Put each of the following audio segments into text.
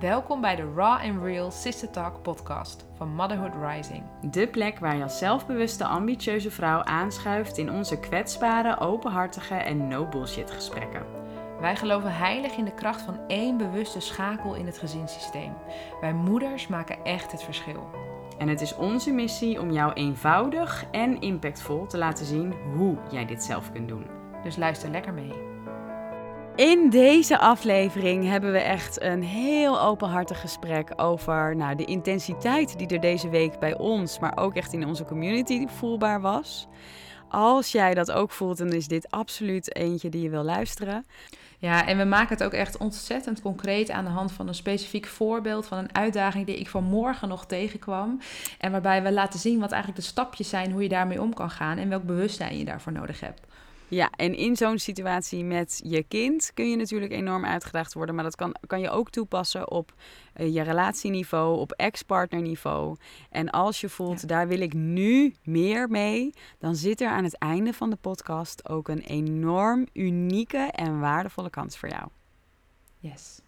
Welkom bij de Raw and Real Sister Talk podcast van Motherhood Rising. De plek waar je als zelfbewuste, ambitieuze vrouw aanschuift in onze kwetsbare, openhartige en no bullshit gesprekken. Wij geloven heilig in de kracht van één bewuste schakel in het gezinssysteem. Wij moeders maken echt het verschil. En het is onze missie om jou eenvoudig en impactvol te laten zien hoe jij dit zelf kunt doen. Dus luister lekker mee. In deze aflevering hebben we echt een heel openhartig gesprek over nou, de intensiteit die er deze week bij ons, maar ook echt in onze community voelbaar was. Als jij dat ook voelt, dan is dit absoluut eentje die je wil luisteren. Ja, en we maken het ook echt ontzettend concreet aan de hand van een specifiek voorbeeld van een uitdaging die ik vanmorgen nog tegenkwam. En waarbij we laten zien wat eigenlijk de stapjes zijn hoe je daarmee om kan gaan en welk bewustzijn je daarvoor nodig hebt. Ja, en in zo'n situatie met je kind kun je natuurlijk enorm uitgedaagd worden. Maar dat kan, kan je ook toepassen op uh, je relatieniveau, op ex-partnerniveau. En als je voelt, daar wil ik nu meer mee, dan zit er aan het einde van de podcast ook een enorm unieke en waardevolle kans voor jou. Yes.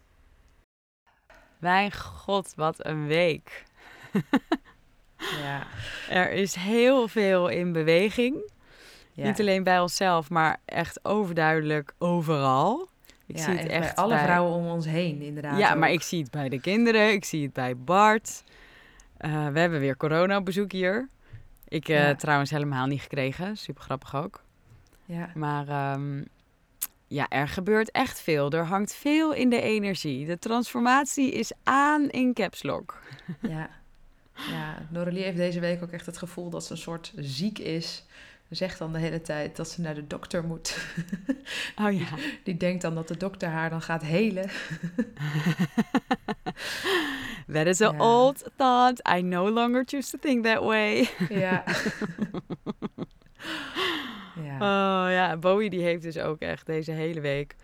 Mijn god, wat een week. ja. Er is heel veel in beweging. Niet alleen bij onszelf, maar echt overduidelijk overal. Ik zie het echt bij alle vrouwen om ons heen, inderdaad. Ja, maar ik zie het bij de kinderen, ik zie het bij Bart. Uh, we hebben weer corona op bezoek hier. Ik uh, trouwens helemaal niet gekregen, super grappig ook. Ja. Maar um, ja, er gebeurt echt veel. Er hangt veel in de energie. De transformatie is aan in caps lock. Ja. Ja, Noralie heeft deze week ook echt het gevoel dat ze een soort ziek is zegt dan de hele tijd dat ze naar de dokter moet. Oh ja. Die denkt dan dat de dokter haar dan gaat helen. that is an old thought. I no longer choose to think that way. ja. ja. Oh ja, Bowie die heeft dus ook echt deze hele week...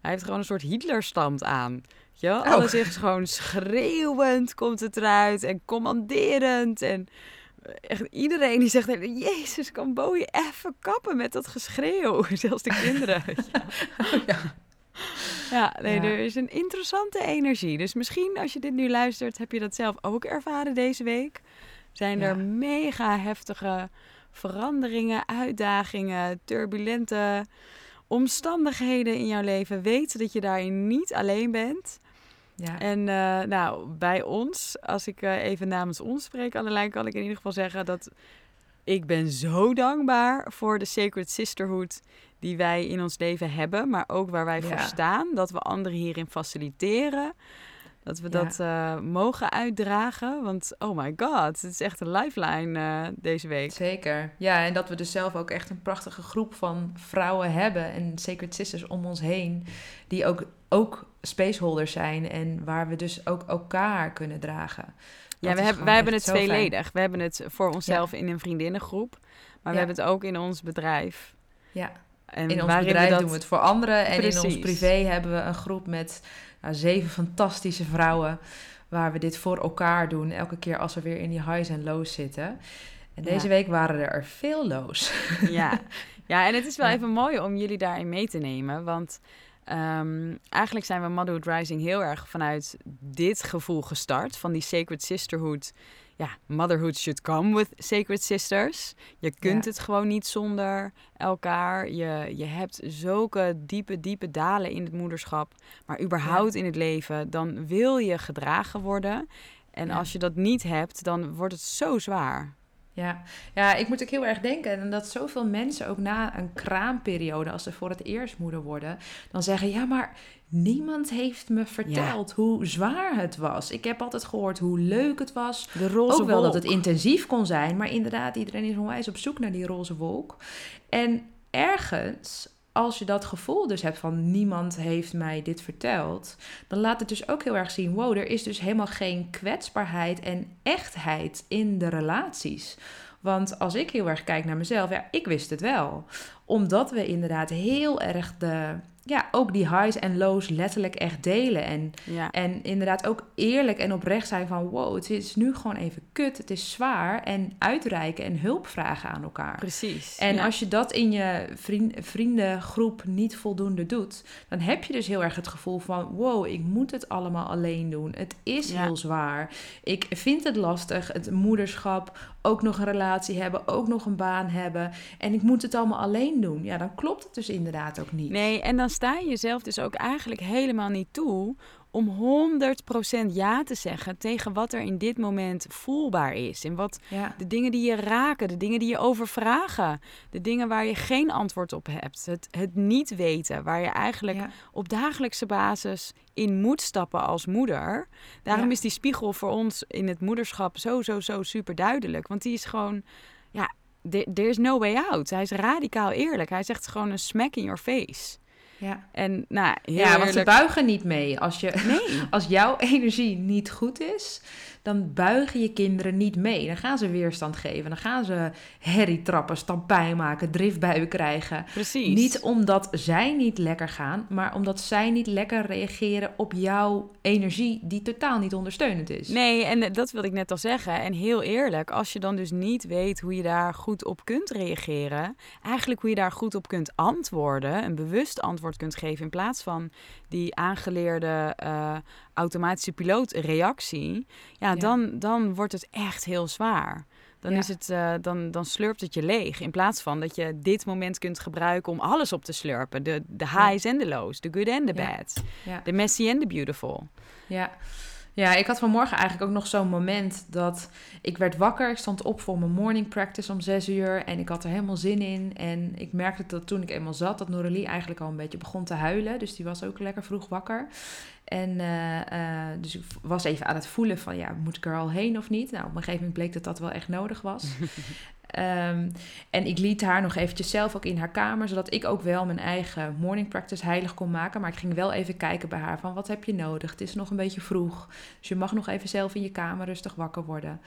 Hij heeft gewoon een soort Hitler-stand aan. Ja, oh. alles is gewoon schreeuwend komt het eruit en commanderend en echt iedereen die zegt, Jezus, kan Bowie even kappen met dat geschreeuw. Zelfs de kinderen. ja. ja. Ja, nee, er is een interessante energie. Dus misschien als je dit nu luistert, heb je dat zelf ook ervaren deze week. Zijn er mega heftige veranderingen, uitdagingen, turbulente omstandigheden in jouw leven. Weet dat je daarin niet alleen bent. Ja. En uh, nou, bij ons, als ik uh, even namens ons spreek aan de lijn, kan ik in ieder geval zeggen dat ik ben zo dankbaar voor de Sacred Sisterhood die wij in ons leven hebben, maar ook waar wij ja. voor staan. Dat we anderen hierin faciliteren. Dat we dat uh, mogen uitdragen. Want oh my god, het is echt een lifeline uh, deze week. Zeker. Ja, en dat we dus zelf ook echt een prachtige groep van vrouwen hebben. En Sacred Sisters om ons heen. Die ook, ook spaceholders zijn. En waar we dus ook elkaar kunnen dragen. ja, we hebben, wij hebben het tweeledig. We hebben het voor onszelf ja. in een vriendinnengroep. Maar we hebben het ook in ons bedrijf. Ja. En in ons bedrijf dat... doen we het voor anderen. En Precies. in ons privé hebben we een groep met nou, zeven fantastische vrouwen. Waar we dit voor elkaar doen. Elke keer als we weer in die highs en lows zitten. En deze week waren er veel lows. Ja. ja, en het is wel even mooi om jullie daarin mee te nemen. Want um, eigenlijk zijn we Motherhood Rising heel erg vanuit dit gevoel gestart. Van die Sacred Sisterhood ja, motherhood should come with sacred sisters. Je kunt het gewoon niet zonder elkaar. Je, je hebt zulke diepe, diepe dalen in het moederschap. Maar überhaupt in het leven, dan wil je gedragen worden. En als je dat niet hebt, dan wordt het zo zwaar. Ja. ja, ik moet ook heel erg denken en dat zoveel mensen ook na een kraamperiode, als ze voor het eerst moeder worden, dan zeggen: Ja, maar niemand heeft me verteld hoe zwaar het was. Ik heb altijd gehoord hoe leuk het was. De roze ook wel dat het intensief kon zijn, maar inderdaad, iedereen is onwijs op zoek naar die roze wolk. En ergens, als je dat gevoel dus hebt van niemand heeft mij dit verteld, dan laat het dus ook heel erg zien: wow, er is dus helemaal geen kwetsbaarheid en echtheid in de relaties. Want als ik heel erg kijk naar mezelf, ja, ik wist het wel. Omdat we inderdaad heel erg de ja, ook die highs en lows letterlijk echt delen. En, Ja. en inderdaad ook eerlijk en oprecht zijn van... wow, het is nu gewoon even kut, het is zwaar. En uitreiken en hulp vragen aan elkaar. Precies. En ja. als je dat in je vriend, vriendengroep niet voldoende doet... dan heb je dus heel erg het gevoel van... wow, ik moet het allemaal alleen doen. Het is Ja. heel zwaar. Ik vind het lastig, het moederschap... ook nog een relatie hebben, ook nog een baan hebben... en ik moet het allemaal alleen doen. Ja, dan klopt het dus inderdaad ook niet. Nee, en dan sta je jezelf dus ook eigenlijk helemaal niet toe om 100% ja te zeggen tegen wat er in dit moment voelbaar is. En wat Ja. de dingen die je raken, de dingen die je overvragen, de dingen waar je geen antwoord op hebt, het, het niet weten, waar je eigenlijk Ja. op dagelijkse basis in moet stappen als moeder. Daarom Ja. is die spiegel voor ons in het moederschap zo, zo, zo super duidelijk. Want die is gewoon, ja, there is no way out. Hij is radicaal eerlijk. Hij zegt gewoon een smack in your face. Ja. En nou, heel ja, want ze buigen niet mee. Als, je, Nee. als jouw energie niet goed is, dan buigen je kinderen niet mee. Dan gaan ze weerstand geven. Dan gaan ze herrie trappen, stampijn maken, driftbuien krijgen. Precies. Niet omdat zij niet lekker gaan, maar omdat zij niet lekker reageren op jouw energie die totaal niet ondersteunend is. Nee, en dat wilde ik net al zeggen. En heel eerlijk, als je dan dus niet weet hoe je daar goed op kunt reageren, eigenlijk hoe je daar goed op kunt antwoorden, een bewust antwoord kunt geven in plaats van die aangeleerde eh, automatische pilootreactie, ja, Ja. Dan, dan wordt het echt heel zwaar. Dan, Ja. is het, eh, dan, dan slurpt het je leeg. In plaats van dat je dit moment kunt gebruiken om alles op te slurpen. De, de highs en de lows, de good the Ja. bad. De messy en de beautiful. Ja. Ja, ik had vanmorgen eigenlijk ook nog zo'n moment dat ik werd wakker. Ik stond op voor mijn morning practice om zes uur en ik had er helemaal zin in. En ik merkte dat toen ik eenmaal zat, dat Noralie eigenlijk al een beetje begon te huilen. Dus die was ook lekker vroeg wakker. En eh, eh, dus ik was even aan het voelen van, ja, moet ik er al heen of niet? Nou, op een gegeven moment bleek dat dat wel echt nodig was. Ehm, en ik liet haar nog eventjes zelf ook in haar kamer, zodat ik ook wel mijn eigen morning practice heilig kon maken. Maar ik ging wel even kijken bij haar van wat heb je nodig? Het is nog een beetje vroeg, dus je mag nog even zelf in je kamer rustig wakker worden.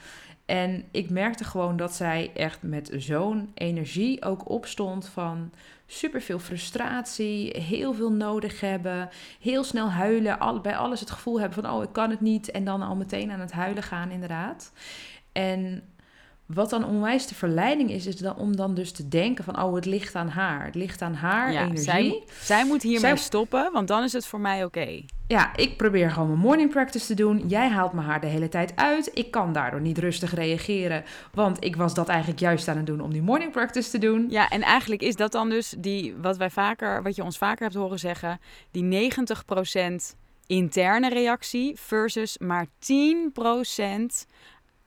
En ik merkte gewoon dat zij echt met zo'n energie ook opstond van superveel frustratie, heel veel nodig hebben, heel snel huilen, bij alles het gevoel hebben van oh ik kan het niet en dan al meteen aan het huilen gaan inderdaad. En wat dan onwijs de verleiding is, is dan om dan dus te denken van, oh, het ligt aan haar. Het ligt aan haar Ja, energie. zij, zij moet hiermee Zij- stoppen, want dan is het voor mij oké. Ja, ik probeer gewoon mijn morning practice te doen. Jij haalt me haar de hele tijd uit. Ik kan daardoor niet rustig reageren, want ik was dat eigenlijk juist aan het doen om die morning practice te doen. Ja, en eigenlijk is dat dan dus die, wat wij vaker, wat je ons vaker hebt horen zeggen, die 90% interne reactie versus maar 10%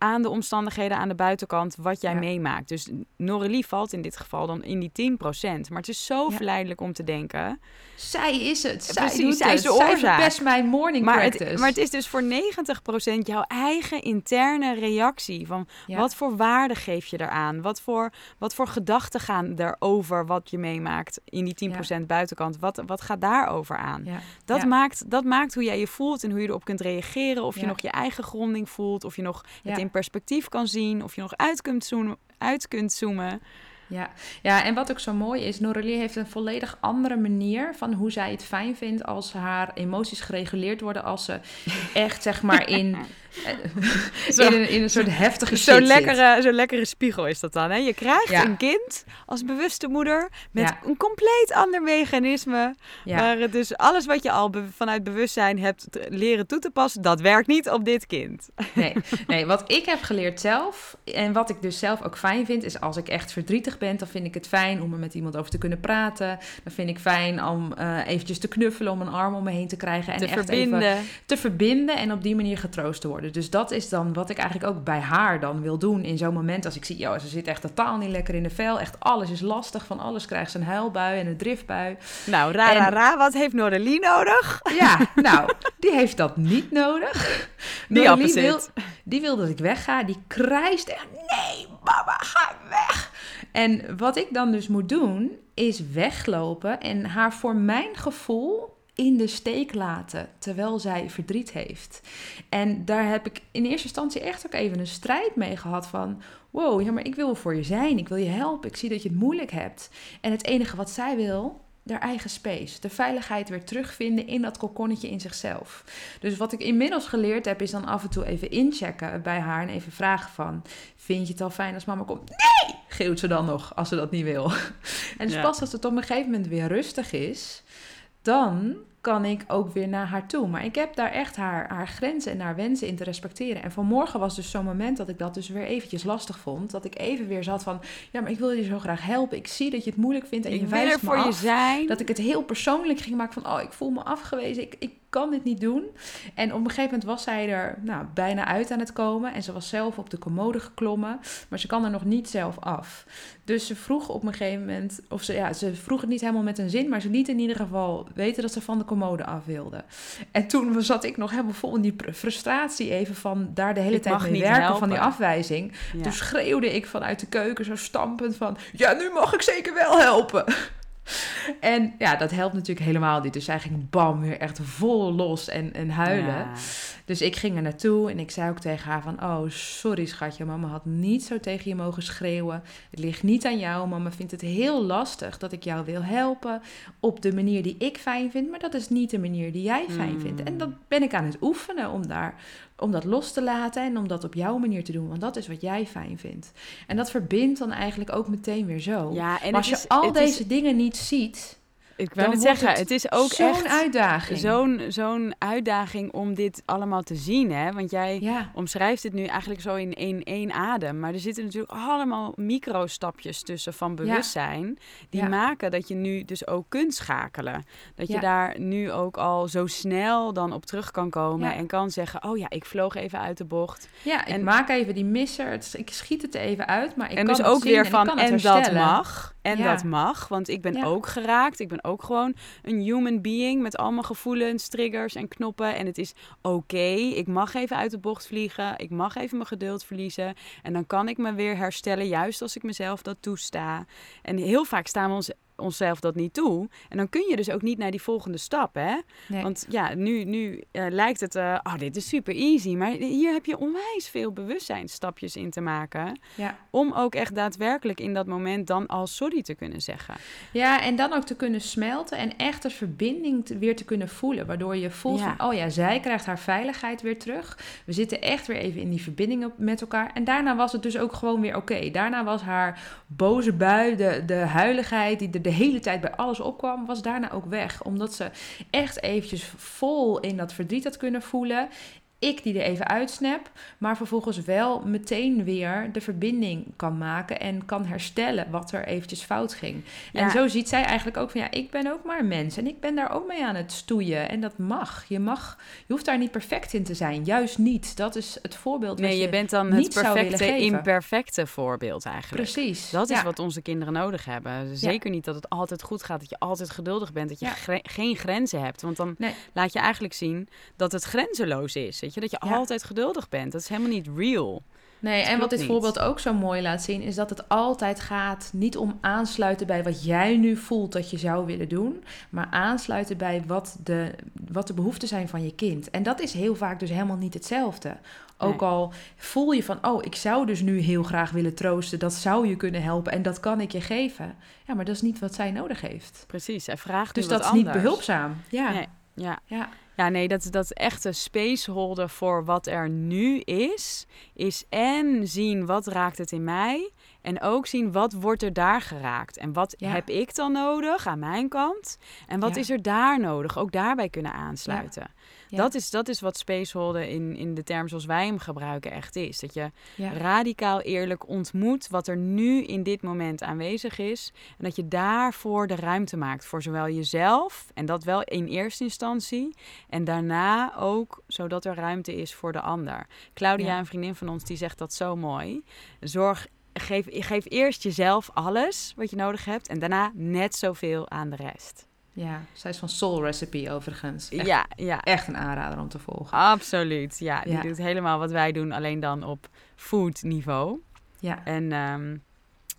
aan de omstandigheden aan de buitenkant wat jij Ja. meemaakt. Dus Norelie valt in dit geval dan in die 10%. Maar het is zo Ja. verleidelijk om te denken. Zij is het. Zij Precies, doet zij is de Zij oorzaak. verpest mijn morning Maar practice. het, maar het is dus voor 90% jouw eigen interne reactie. Van Ja. wat voor waarde geef je eraan? Wat voor, wat voor gedachten gaan erover wat je meemaakt in die 10% buitenkant? Wat, wat gaat daarover aan? Dat, maakt, dat maakt hoe jij je voelt en hoe je erop kunt reageren. Of je nog je eigen gronding voelt. Of je nog het. In perspectief kan zien. Of je nog uit kunt zoomen. Uit kunt zoomen. Ja. ja, en wat ook zo mooi is, Noralie heeft een volledig andere manier van hoe zij het fijn vindt als haar emoties gereguleerd worden. Als ze echt, zeg maar, in, Zo- in, een, in een soort heftige zit. lekkere, zo'n lekkere spiegel is dat dan. Hè? Je krijgt Ja. een kind als bewuste moeder met Ja. een compleet ander mechanisme. Ja. Waar het dus alles wat je al be- vanuit bewustzijn hebt leren toe te passen, dat werkt niet op dit kind. Nee, nee, wat ik heb geleerd zelf en wat ik dus zelf ook fijn vind, is als ik echt verdrietig ben, dan vind ik het fijn om er met iemand over te kunnen praten. Dan vind ik fijn om eh, eventjes te knuffelen, om een arm om me heen te krijgen en te echt verbinden. even te verbinden en op die manier getroost te worden. Dus dat is dan wat ik eigenlijk ook bij haar dan wil doen in zo'n moment als ik zie, joh, ze zit echt totaal niet lekker in de vel, echt alles is lastig, van alles krijgt ze een huilbui en een driftbui. Nou, ra, ra, En- ra, wat heeft Noralie nodig? Ja, nou, die heeft dat niet nodig. Noralie wil, die wil dat ik wegga. Die krijst echt, nee, mama, ga weg. En wat ik dan dus moet doen, is weglopen en haar voor mijn gevoel in de steek laten, terwijl zij verdriet heeft. En daar heb ik in eerste instantie echt ook even een strijd mee gehad van... wow, ja, maar ik wil voor je zijn, ik wil je helpen, ik zie dat je het moeilijk hebt. En het enige wat zij wil, haar eigen space. De veiligheid weer terugvinden in dat kokonnetje in zichzelf. Dus wat ik inmiddels geleerd heb, is dan af en toe even inchecken bij haar en even vragen van... Vind je het al fijn als mama komt? Nee! Geeuwt ze dan nog, als ze dat niet wil. En dus pas als het op een gegeven moment weer rustig is, dan kan ik ook weer naar haar toe. Maar ik heb daar echt haar, haar grenzen en haar wensen in te respecteren. En vanmorgen was dus zo'n moment dat ik dat dus weer eventjes lastig vond. Dat ik even weer zat van, ja, maar ik wil je zo graag helpen. Ik zie dat je het moeilijk vindt en Ik je wijst er me voor je zijn. Dat ik het heel persoonlijk ging maken van, oh, ik voel me afgewezen. Ik, ik kan dit niet doen. En op een gegeven moment was zij er nou, bijna uit aan het komen. En ze was zelf op de commode geklommen. Maar ze kan er nog niet zelf af. Dus ze vroeg op een gegeven moment, of ze, ja, ze vroeg het niet helemaal met een zin. Maar ze liet in ieder geval weten dat ze van de commode af wilde. En toen zat ik nog helemaal vol in die frustratie even van daar de hele Ik tijd mee werken helpen. van die afwijzing. Ja. Toen schreeuwde ik vanuit de keuken zo stampend van... Ja, nu mag ik zeker wel helpen. En ja, dat helpt natuurlijk helemaal niet. Dus zij ging bam weer echt vol los en, en huilen. Ja. Dus ik ging er naartoe en ik zei ook tegen haar van... Oh, sorry schatje, mama had niet zo tegen je mogen schreeuwen. Het ligt niet aan jou. Mama vindt het heel lastig dat ik jou wil helpen... op de manier die ik fijn vind. Maar dat is niet de manier die jij fijn Hmm. vindt. En dat ben ik aan het oefenen om, daar, om dat los te laten... en om dat op jouw manier te doen. Want dat is wat jij fijn vindt. En dat verbindt dan eigenlijk ook meteen weer zo. Ja, en maar als je is- al is- deze dingen niet ziet... ik net wordt zeggen, het het is ook zo'n echt uitdaging. zo'n zo'n uitdaging om dit allemaal te zien, hè? Want jij Ja, omschrijft het nu eigenlijk zo in één, één adem. Maar er zitten natuurlijk allemaal microstapjes tussen van bewustzijn. Die Ja. maken dat je nu dus ook kunt schakelen. Dat je daar nu ook al zo snel dan op terug kan komen. En kan zeggen, oh ja, ik vloog even uit de bocht. ja ik En- maak even die misser. Het, ik schiet het er even uit, maar ik en kan dus het ook zien weer van, kan het en dat mag. En dat mag, want ik ben ook geraakt. Ik ben ook gewoon een human being met allemaal gevoelens, triggers en knoppen. En het is oké, ik mag even uit de bocht vliegen. Ik mag even mijn geduld verliezen. En dan kan ik me weer herstellen, juist als ik mezelf dat toesta. En heel vaak staan we ons, onszelf dat niet toe. En dan kun je dus ook niet naar die volgende stap, hè? Nee. Want ja, nu, nu eh, lijkt het, eh, oh, dit is super easy. Maar hier heb je onwijs veel bewustzijnstapjes in te maken. ja. Om ook echt daadwerkelijk in dat moment dan al sorry te kunnen zeggen. ja, en dan ook te kunnen smelten en echt de verbinding te- weer te kunnen voelen. Waardoor je voelt Ja. van, oh ja, zij krijgt haar veiligheid weer terug. We zitten echt weer even in die verbinding op- met elkaar. En daarna was het dus ook gewoon weer oké. Daarna was haar boze bui, de, de huiligheid die er de hele tijd bij alles opkwam, was daarna ook weg. Omdat ze echt eventjes vol in dat verdriet had kunnen voelen. Ik die er even uitsnap, maar vervolgens wel meteen weer de verbinding kan maken en kan herstellen wat er eventjes fout ging. Ja. En zo ziet zij eigenlijk ook van ja, ik ben ook maar een mens en ik ben daar ook mee aan het stoeien en dat mag. Je mag, je hoeft daar niet perfect in te zijn, juist niet. Dat is het voorbeeld. Nee, je bent dan het perfecte, imperfecte voorbeeld eigenlijk. Precies. Dat is ja. wat onze kinderen nodig hebben. Zeker niet dat het altijd goed gaat, dat je altijd geduldig bent, dat je gre- geen grenzen hebt. Want dan Nee. laat je eigenlijk zien dat het grenzeloos is. Weet je? Dat je Ja. altijd geduldig bent. Dat is helemaal niet real. Nee, en wat dit niet. voorbeeld ook zo mooi laat zien, is dat het altijd gaat niet om aansluiten bij wat jij nu voelt dat je zou willen doen, maar aansluiten bij wat de, wat de behoeften zijn van je kind. En dat is heel vaak dus helemaal niet hetzelfde. Ook Nee. al voel je van, oh, ik zou dus nu heel graag willen troosten, dat zou je kunnen helpen en dat kan ik je geven. Ja, maar dat is niet wat zij nodig heeft. Precies. En vraag Dus dat is niet behulpzaam. Ja, Nee. Ja. ja, Ja, nee, dat, dat echte spaceholder voor wat er nu is, is en zien wat raakt het in mij en ook zien wat wordt er daar geraakt en wat Ja. heb ik dan nodig aan mijn kant en wat Ja. is er daar nodig, ook daarbij kunnen aansluiten. Ja. Dat, is, dat is wat spaceholder in, in de term zoals wij hem gebruiken echt is. Dat je radicaal eerlijk ontmoet wat er nu in dit moment aanwezig is. En dat je daarvoor de ruimte maakt voor zowel jezelf, en dat wel in eerste instantie, en daarna ook zodat er ruimte is voor de ander. Claudia, een vriendin van ons, die zegt dat zo mooi. Zorg, geef, geef eerst jezelf alles wat je nodig hebt, en daarna net zoveel aan de rest. ja. Zij is van Soul Recipe overigens. Echt, Ja, ja. echt een aanrader om te volgen. Absoluut, ja. Die Ja. doet helemaal wat wij doen, alleen dan op food niveau. Ja, En ehm,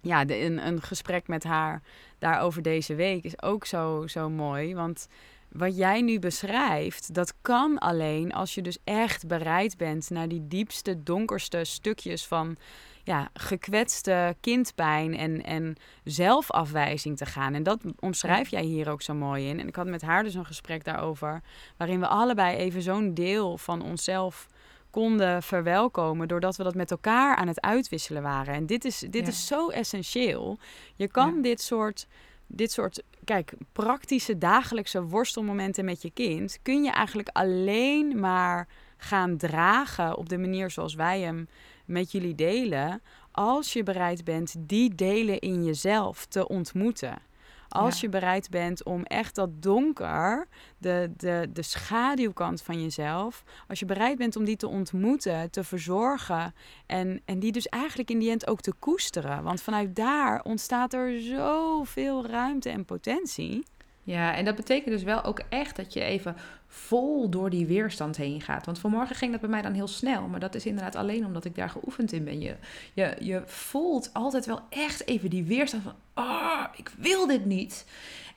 ja, de, een, een gesprek met haar daarover deze week is ook zo, zo mooi. Want wat jij nu beschrijft, dat kan alleen als je dus echt bereid bent naar die diepste, donkerste stukjes van ja, gekwetste kindpijn en, en zelfafwijzing te gaan. En dat omschrijf jij hier ook zo mooi in. En ik had met haar dus een gesprek daarover, waarin we allebei even zo'n deel van onszelf konden verwelkomen doordat we dat met elkaar aan het uitwisselen waren. En dit is, dit is zo essentieel. Je kan dit soort dit soort, kijk, praktische dagelijkse worstelmomenten met je kind kun je eigenlijk alleen maar gaan dragen op de manier zoals wij hem met jullie delen, als je bereid bent die delen in jezelf te ontmoeten. Als je bereid bent om echt dat donker, de, de, de schaduwkant van jezelf, als je bereid bent om die te ontmoeten, te verzorgen en, en die dus eigenlijk in die end ook te koesteren. Want vanuit daar ontstaat er zoveel ruimte en potentie. Ja, en dat betekent dus wel ook echt dat je even vol door die weerstand heen gaat. Want vanmorgen ging dat bij mij dan heel snel. Maar dat is inderdaad alleen omdat ik daar geoefend in ben. Je, je, je voelt altijd wel echt even die weerstand van... Oh, ik wil dit niet.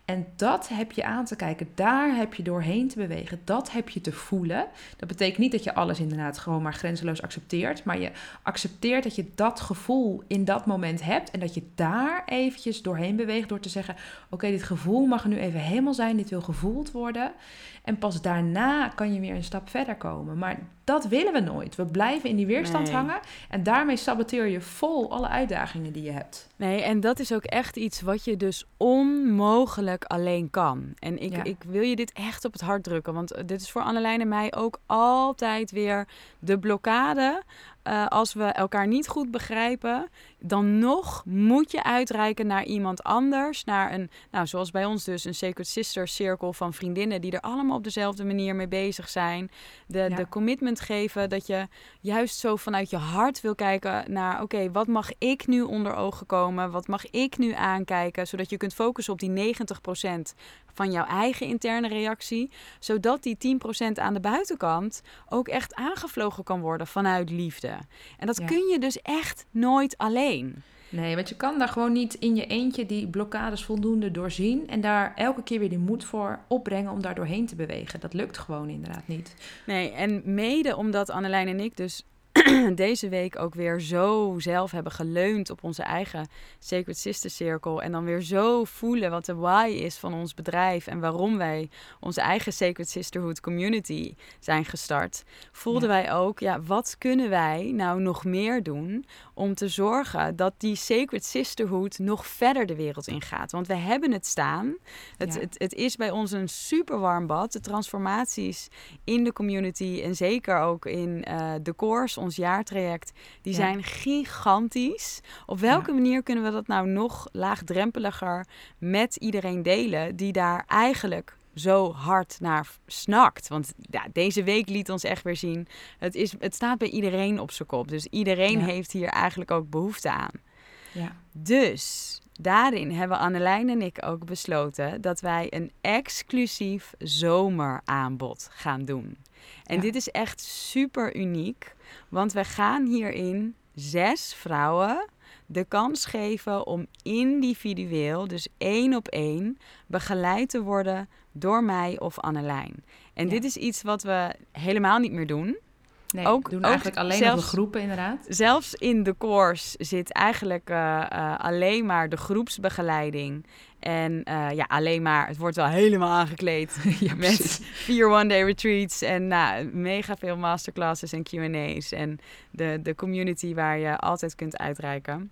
En dat heb je aan te kijken. Daar heb je doorheen te bewegen. Dat heb je te voelen. Dat betekent niet dat je alles inderdaad gewoon maar grenzeloos accepteert. Maar je accepteert dat je dat gevoel in dat moment hebt. En dat je daar eventjes doorheen beweegt door te zeggen: Oké, dit gevoel mag nu even helemaal zijn. Dit wil gevoeld worden. En pas daarna kan je weer een stap verder komen. Maar dat willen we nooit. We blijven in die weerstand hangen. En daarmee saboteer je vol alle uitdagingen die je hebt. Nee, en dat is ook echt iets wat je dus onmogelijk alleen kan. En ik, ik wil je dit echt op het hart drukken. Want dit is voor Annelijn en mij ook altijd weer de blokkade uh, als we elkaar niet goed begrijpen, dan nog moet je uitreiken naar iemand anders. Naar een, nou, zoals bij ons dus, een Sacred Sister cirkel van vriendinnen die er allemaal op dezelfde manier mee bezig zijn. De, de commitment geven dat je juist zo vanuit je hart wil kijken naar, oké, wat mag ik nu onder ogen komen? Wat mag ik nu aankijken? Zodat je kunt focussen op die 90% van jouw eigen interne reactie, zodat die 10% aan de buitenkant ook echt aangevlogen kan worden vanuit liefde. En dat kun je dus echt nooit alleen. Nee, want je kan daar gewoon niet in je eentje die blokkades voldoende doorzien en daar elke keer weer die moed voor opbrengen om daar doorheen te bewegen. Dat lukt gewoon inderdaad niet. Nee, en mede omdat Annelijn en ik dus deze week ook weer zo zelf hebben geleund op onze eigen Sacred Sister Circle. En dan weer zo voelen wat de why is van ons bedrijf. En waarom wij onze eigen Sacred Sisterhood community zijn gestart. Voelden wij ook, ja, wat kunnen wij nou nog meer doen om te zorgen dat die Sacred Sisterhood nog verder de wereld ingaat. Want we hebben het staan. Het, het, het is bij ons een super warm bad. De transformaties in de community en zeker ook in uh, de course ons jaartraject, die zijn gigantisch. Op welke manier kunnen we dat nou nog laagdrempeliger met iedereen delen die daar eigenlijk zo hard naar snakt. Want ja, deze week liet ons echt weer zien, het, is, het staat bij iedereen op zijn kop. Dus iedereen heeft hier eigenlijk ook behoefte aan. Ja. Dus daarin hebben Annelijn en ik ook besloten dat wij een exclusief zomeraanbod gaan doen. En dit is echt super uniek, want we gaan hierin zes vrouwen de kans geven om individueel, dus één op één, begeleid te worden door mij of Annelijn. En dit is iets wat we helemaal niet meer doen. Nee, ook, doen eigenlijk alleen zelfs, de groepen inderdaad. Zelfs in de course zit eigenlijk uh, uh, alleen maar de groepsbegeleiding. En uh, ja, alleen maar, het wordt wel helemaal aangekleed ja, met vier one-day retreats en nou, mega veel masterclasses en Q&A's. En de, de community waar je altijd kunt uitreiken.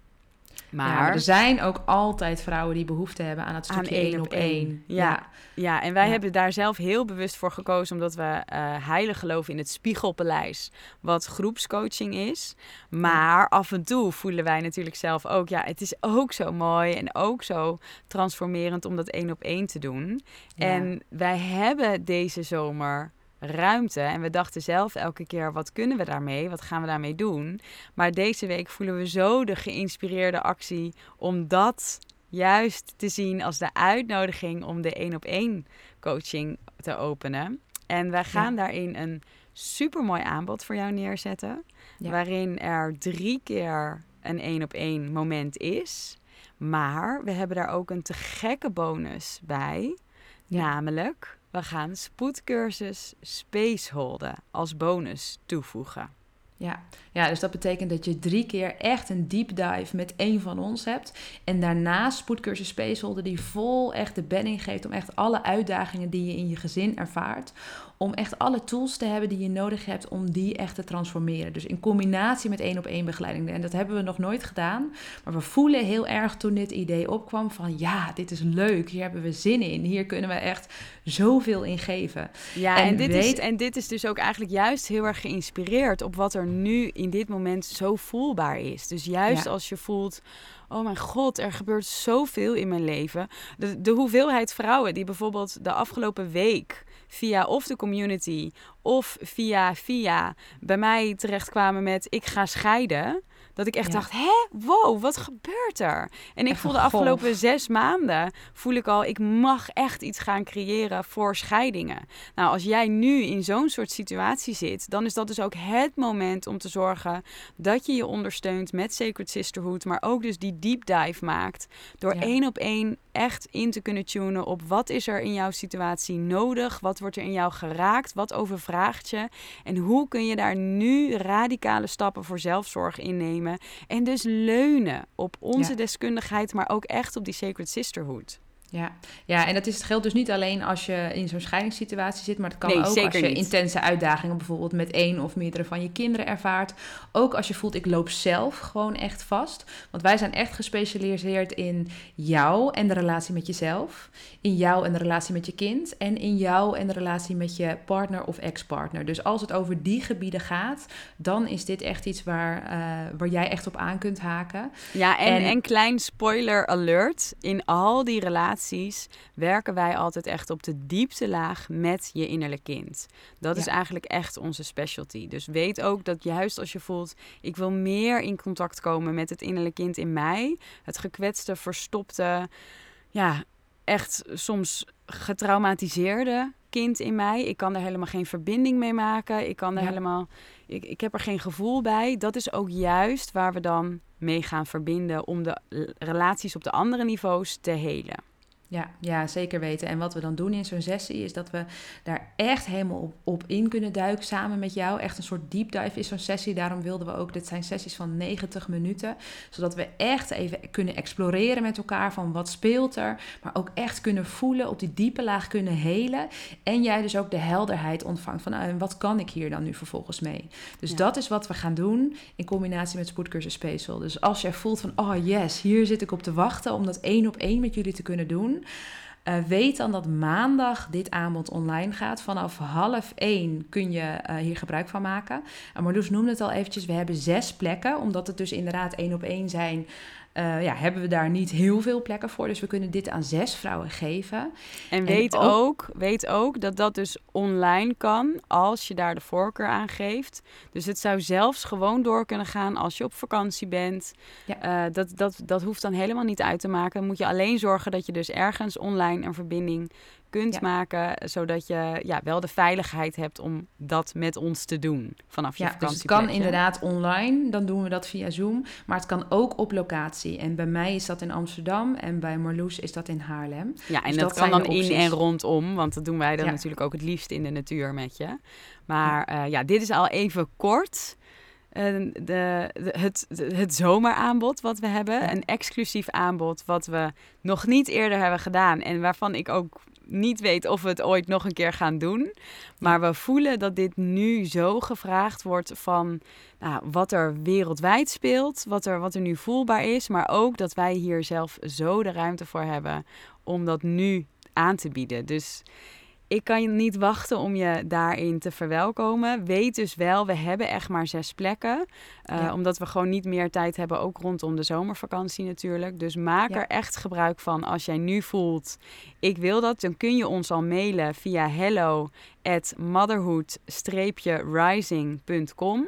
Maar, er zijn ook altijd vrouwen die behoefte hebben aan het stukje één op één. Ja. ja. en wij hebben daar zelf heel bewust voor gekozen, omdat we uh, heilig geloven in het spiegelpaleis, wat groepscoaching is. Maar af en toe voelen wij natuurlijk zelf ook, ja, het is ook zo mooi en ook zo transformerend om dat één op één te doen. En wij hebben deze zomer ruimte. En we dachten zelf elke keer, wat kunnen we daarmee? Wat gaan we daarmee doen? Maar deze week voelen we zo de geïnspireerde actie om dat juist te zien als de uitnodiging om de één op één coaching te openen. En wij gaan daarin een supermooi aanbod voor jou neerzetten. Waarin er drie keer een één op één moment is. Maar we hebben daar ook een te gekke bonus bij. Namelijk we gaan spoedcursus Spaceholden als bonus toevoegen. Ja. ja, dus dat betekent dat je drie keer echt een deep dive met één van ons hebt. En daarnaast spoedcursus Spaceholder die vol echt de bedding geeft om echt alle uitdagingen die je in je gezin ervaart. Om echt alle tools te hebben die je nodig hebt om die echt te transformeren. Dus in combinatie met één op één begeleiding. En dat hebben we nog nooit gedaan. Maar we voelen heel erg toen dit idee opkwam van ja, dit is leuk. Hier hebben we zin in. Hier kunnen we echt zoveel in geven. Ja, en, dit, is, en dit is dus ook eigenlijk juist heel erg geïnspireerd op wat er nu in dit moment zo voelbaar is. Dus juist als je voelt, oh mijn god, er gebeurt zoveel in mijn leven. De, de hoeveelheid vrouwen die bijvoorbeeld de afgelopen week via of de community of via via bij mij terechtkwamen met ik ga scheiden. Dat ik echt dacht, hè, wow, wat gebeurt er? En ik voel de afgelopen zes maanden, voel ik al, ik mag echt iets gaan creëren voor scheidingen. Nou, als jij nu in zo'n soort situatie zit, dan is dat dus ook het moment om te zorgen dat je je ondersteunt met Sacred Sisterhood, maar ook dus die deep dive maakt. Door één op één echt in te kunnen tunen op wat is er in jouw situatie nodig, wat wordt er in jou geraakt, wat overvraagt je en hoe kun je daar nu radicale stappen voor zelfzorg innemen en dus leunen op onze deskundigheid, maar ook echt op die Sacred Sisterhood. Ja. ja, en dat is, het geldt dus niet alleen als je in zo'n scheidingssituatie zit, maar het kan ook als je intense uitdagingen bijvoorbeeld met één of meerdere van je kinderen ervaart. Ook als je voelt, ik loop zelf gewoon echt vast. Want wij zijn echt gespecialiseerd in jou en de relatie met jezelf, in jou en de relatie met je kind en in jou en de relatie met je partner of ex-partner. Dus als het over die gebieden gaat, dan is dit echt iets waar, uh, waar jij echt op aan kunt haken. Ja, en, en, en klein spoiler alert, in al die relaties werken wij altijd echt op de diepste laag met je innerlijk kind. Dat is eigenlijk echt onze specialty. Dus weet ook dat juist als je voelt, ik wil meer in contact komen met het innerlijk kind in mij, het gekwetste, verstopte, ja, echt soms getraumatiseerde kind in mij. Ik kan er helemaal geen verbinding mee maken. Ik kan er helemaal. Ik, ik heb er geen gevoel bij. Dat is ook juist waar we dan mee gaan verbinden om de relaties op de andere niveaus te helen. Ja, ja, zeker weten. En wat we dan doen in zo'n sessie is dat we daar echt helemaal op, op, in kunnen duiken samen met jou. Echt een soort deep dive is zo'n sessie. Daarom wilden we ook, dit zijn sessies van 90 minuten. Zodat we echt even kunnen exploreren met elkaar van wat speelt er. Maar ook echt kunnen voelen, op die diepe laag kunnen helen. En jij dus ook de helderheid ontvangt van uh, wat kan ik hier dan nu vervolgens mee. Dus dat is wat we gaan doen in combinatie met spoedcursus Special. Dus als jij voelt van, oh yes, hier zit ik op te wachten om dat één op één met jullie te kunnen doen uh, weet dan dat maandag dit aanbod online gaat. Vanaf half één kun je uh, hier gebruik van maken. En Marloes noemde het al eventjes. We hebben zes plekken, omdat het dus inderdaad één op één zijn uh, ja, hebben we daar niet heel veel plekken voor. Dus we kunnen dit aan zes vrouwen geven. En weet, ook, weet ook dat dat dus online kan als je daar de voorkeur aan geeft. Dus het zou zelfs gewoon door kunnen gaan als je op vakantie bent. Ja. Uh, dat, dat, dat hoeft dan helemaal niet uit te maken. Dan moet je alleen zorgen dat je dus ergens online een verbinding kunt maken, zodat je ja, wel de veiligheid hebt om dat met ons te doen vanaf je ja, Dus het kan inderdaad online, dan doen we dat via Zoom, maar het kan ook op locatie. En bij mij is dat in Amsterdam en bij Marloes is dat in Haarlem. Ja, en dus dat, kan dan in en rondom, want dat doen wij dan natuurlijk ook het liefst in de natuur met je. Maar ja, uh, ja dit is al even kort. Uh, de, de, het, het zomeraanbod wat we hebben. Een exclusief aanbod wat we nog niet eerder hebben gedaan. En waarvan ik ook niet weet of we het ooit nog een keer gaan doen. Maar we voelen dat dit nu zo gevraagd wordt van nou, wat er wereldwijd speelt, wat er, wat er nu voelbaar is. Maar ook dat wij hier zelf zo de ruimte voor hebben om dat nu aan te bieden. Dus ik kan je niet wachten om je daarin te verwelkomen. Weet dus wel, we hebben echt maar zes plekken. Uh, Omdat we gewoon niet meer tijd hebben, ook rondom de zomervakantie natuurlijk. Dus maak er echt gebruik van. Als jij nu voelt, ik wil dat, dan kun je ons al mailen via hello at motherhood-rising.com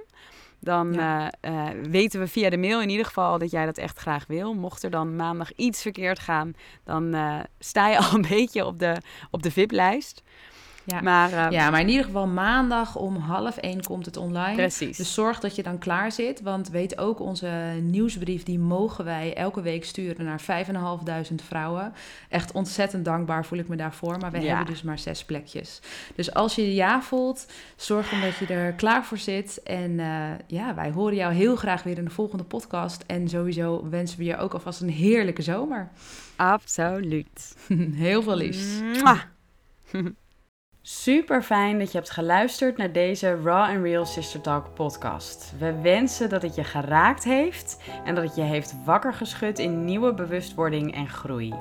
dan eh, eh, weten we via de mail in ieder geval dat jij dat echt graag wil. Mocht er dan maandag iets verkeerd gaan, dan uh, sta je al een beetje op de, op de VIP-lijst. Ja. Maar, uh, ja, maar in ieder geval maandag om half één komt het online. Precies. Dus zorg dat je dan klaar zit. Want weet ook, onze nieuwsbrief die mogen wij elke week sturen naar 5.500 vrouwen. Echt ontzettend dankbaar voel ik me daarvoor. Maar we Ja. hebben dus maar zes plekjes. Dus als je ja voelt, zorg dan dat je er klaar voor zit. En eh, ja, wij horen jou heel graag weer in de volgende podcast. En sowieso wensen we je ook alvast een heerlijke zomer. Absoluut. heel veel liefs. Super fijn dat je hebt geluisterd naar deze Raw and Real Sister Talk podcast. We wensen dat het je geraakt heeft en dat het je heeft wakker geschud in nieuwe bewustwording en groei.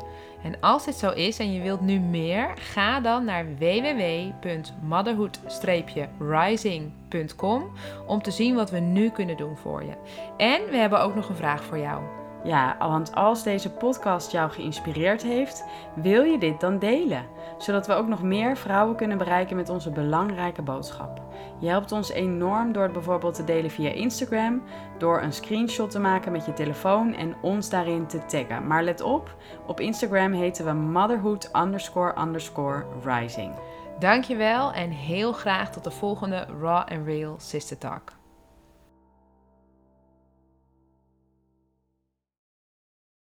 En als dit zo is en je wilt nu meer, ga dan naar www.motherhood-rising.com om te zien wat we nu kunnen doen voor je. En we hebben ook nog een vraag voor jou. Ja, want als deze podcast jou geïnspireerd heeft, wil je dit dan delen, zodat we ook nog meer vrouwen kunnen bereiken met onze belangrijke boodschap. Je helpt ons enorm door het bijvoorbeeld te delen via Instagram, door een screenshot te maken met je telefoon en ons daarin te taggen. Maar let op, op Instagram heten we motherhood underscore underscore rising. Dankjewel en heel graag tot de volgende Raw and Real Sister Talk.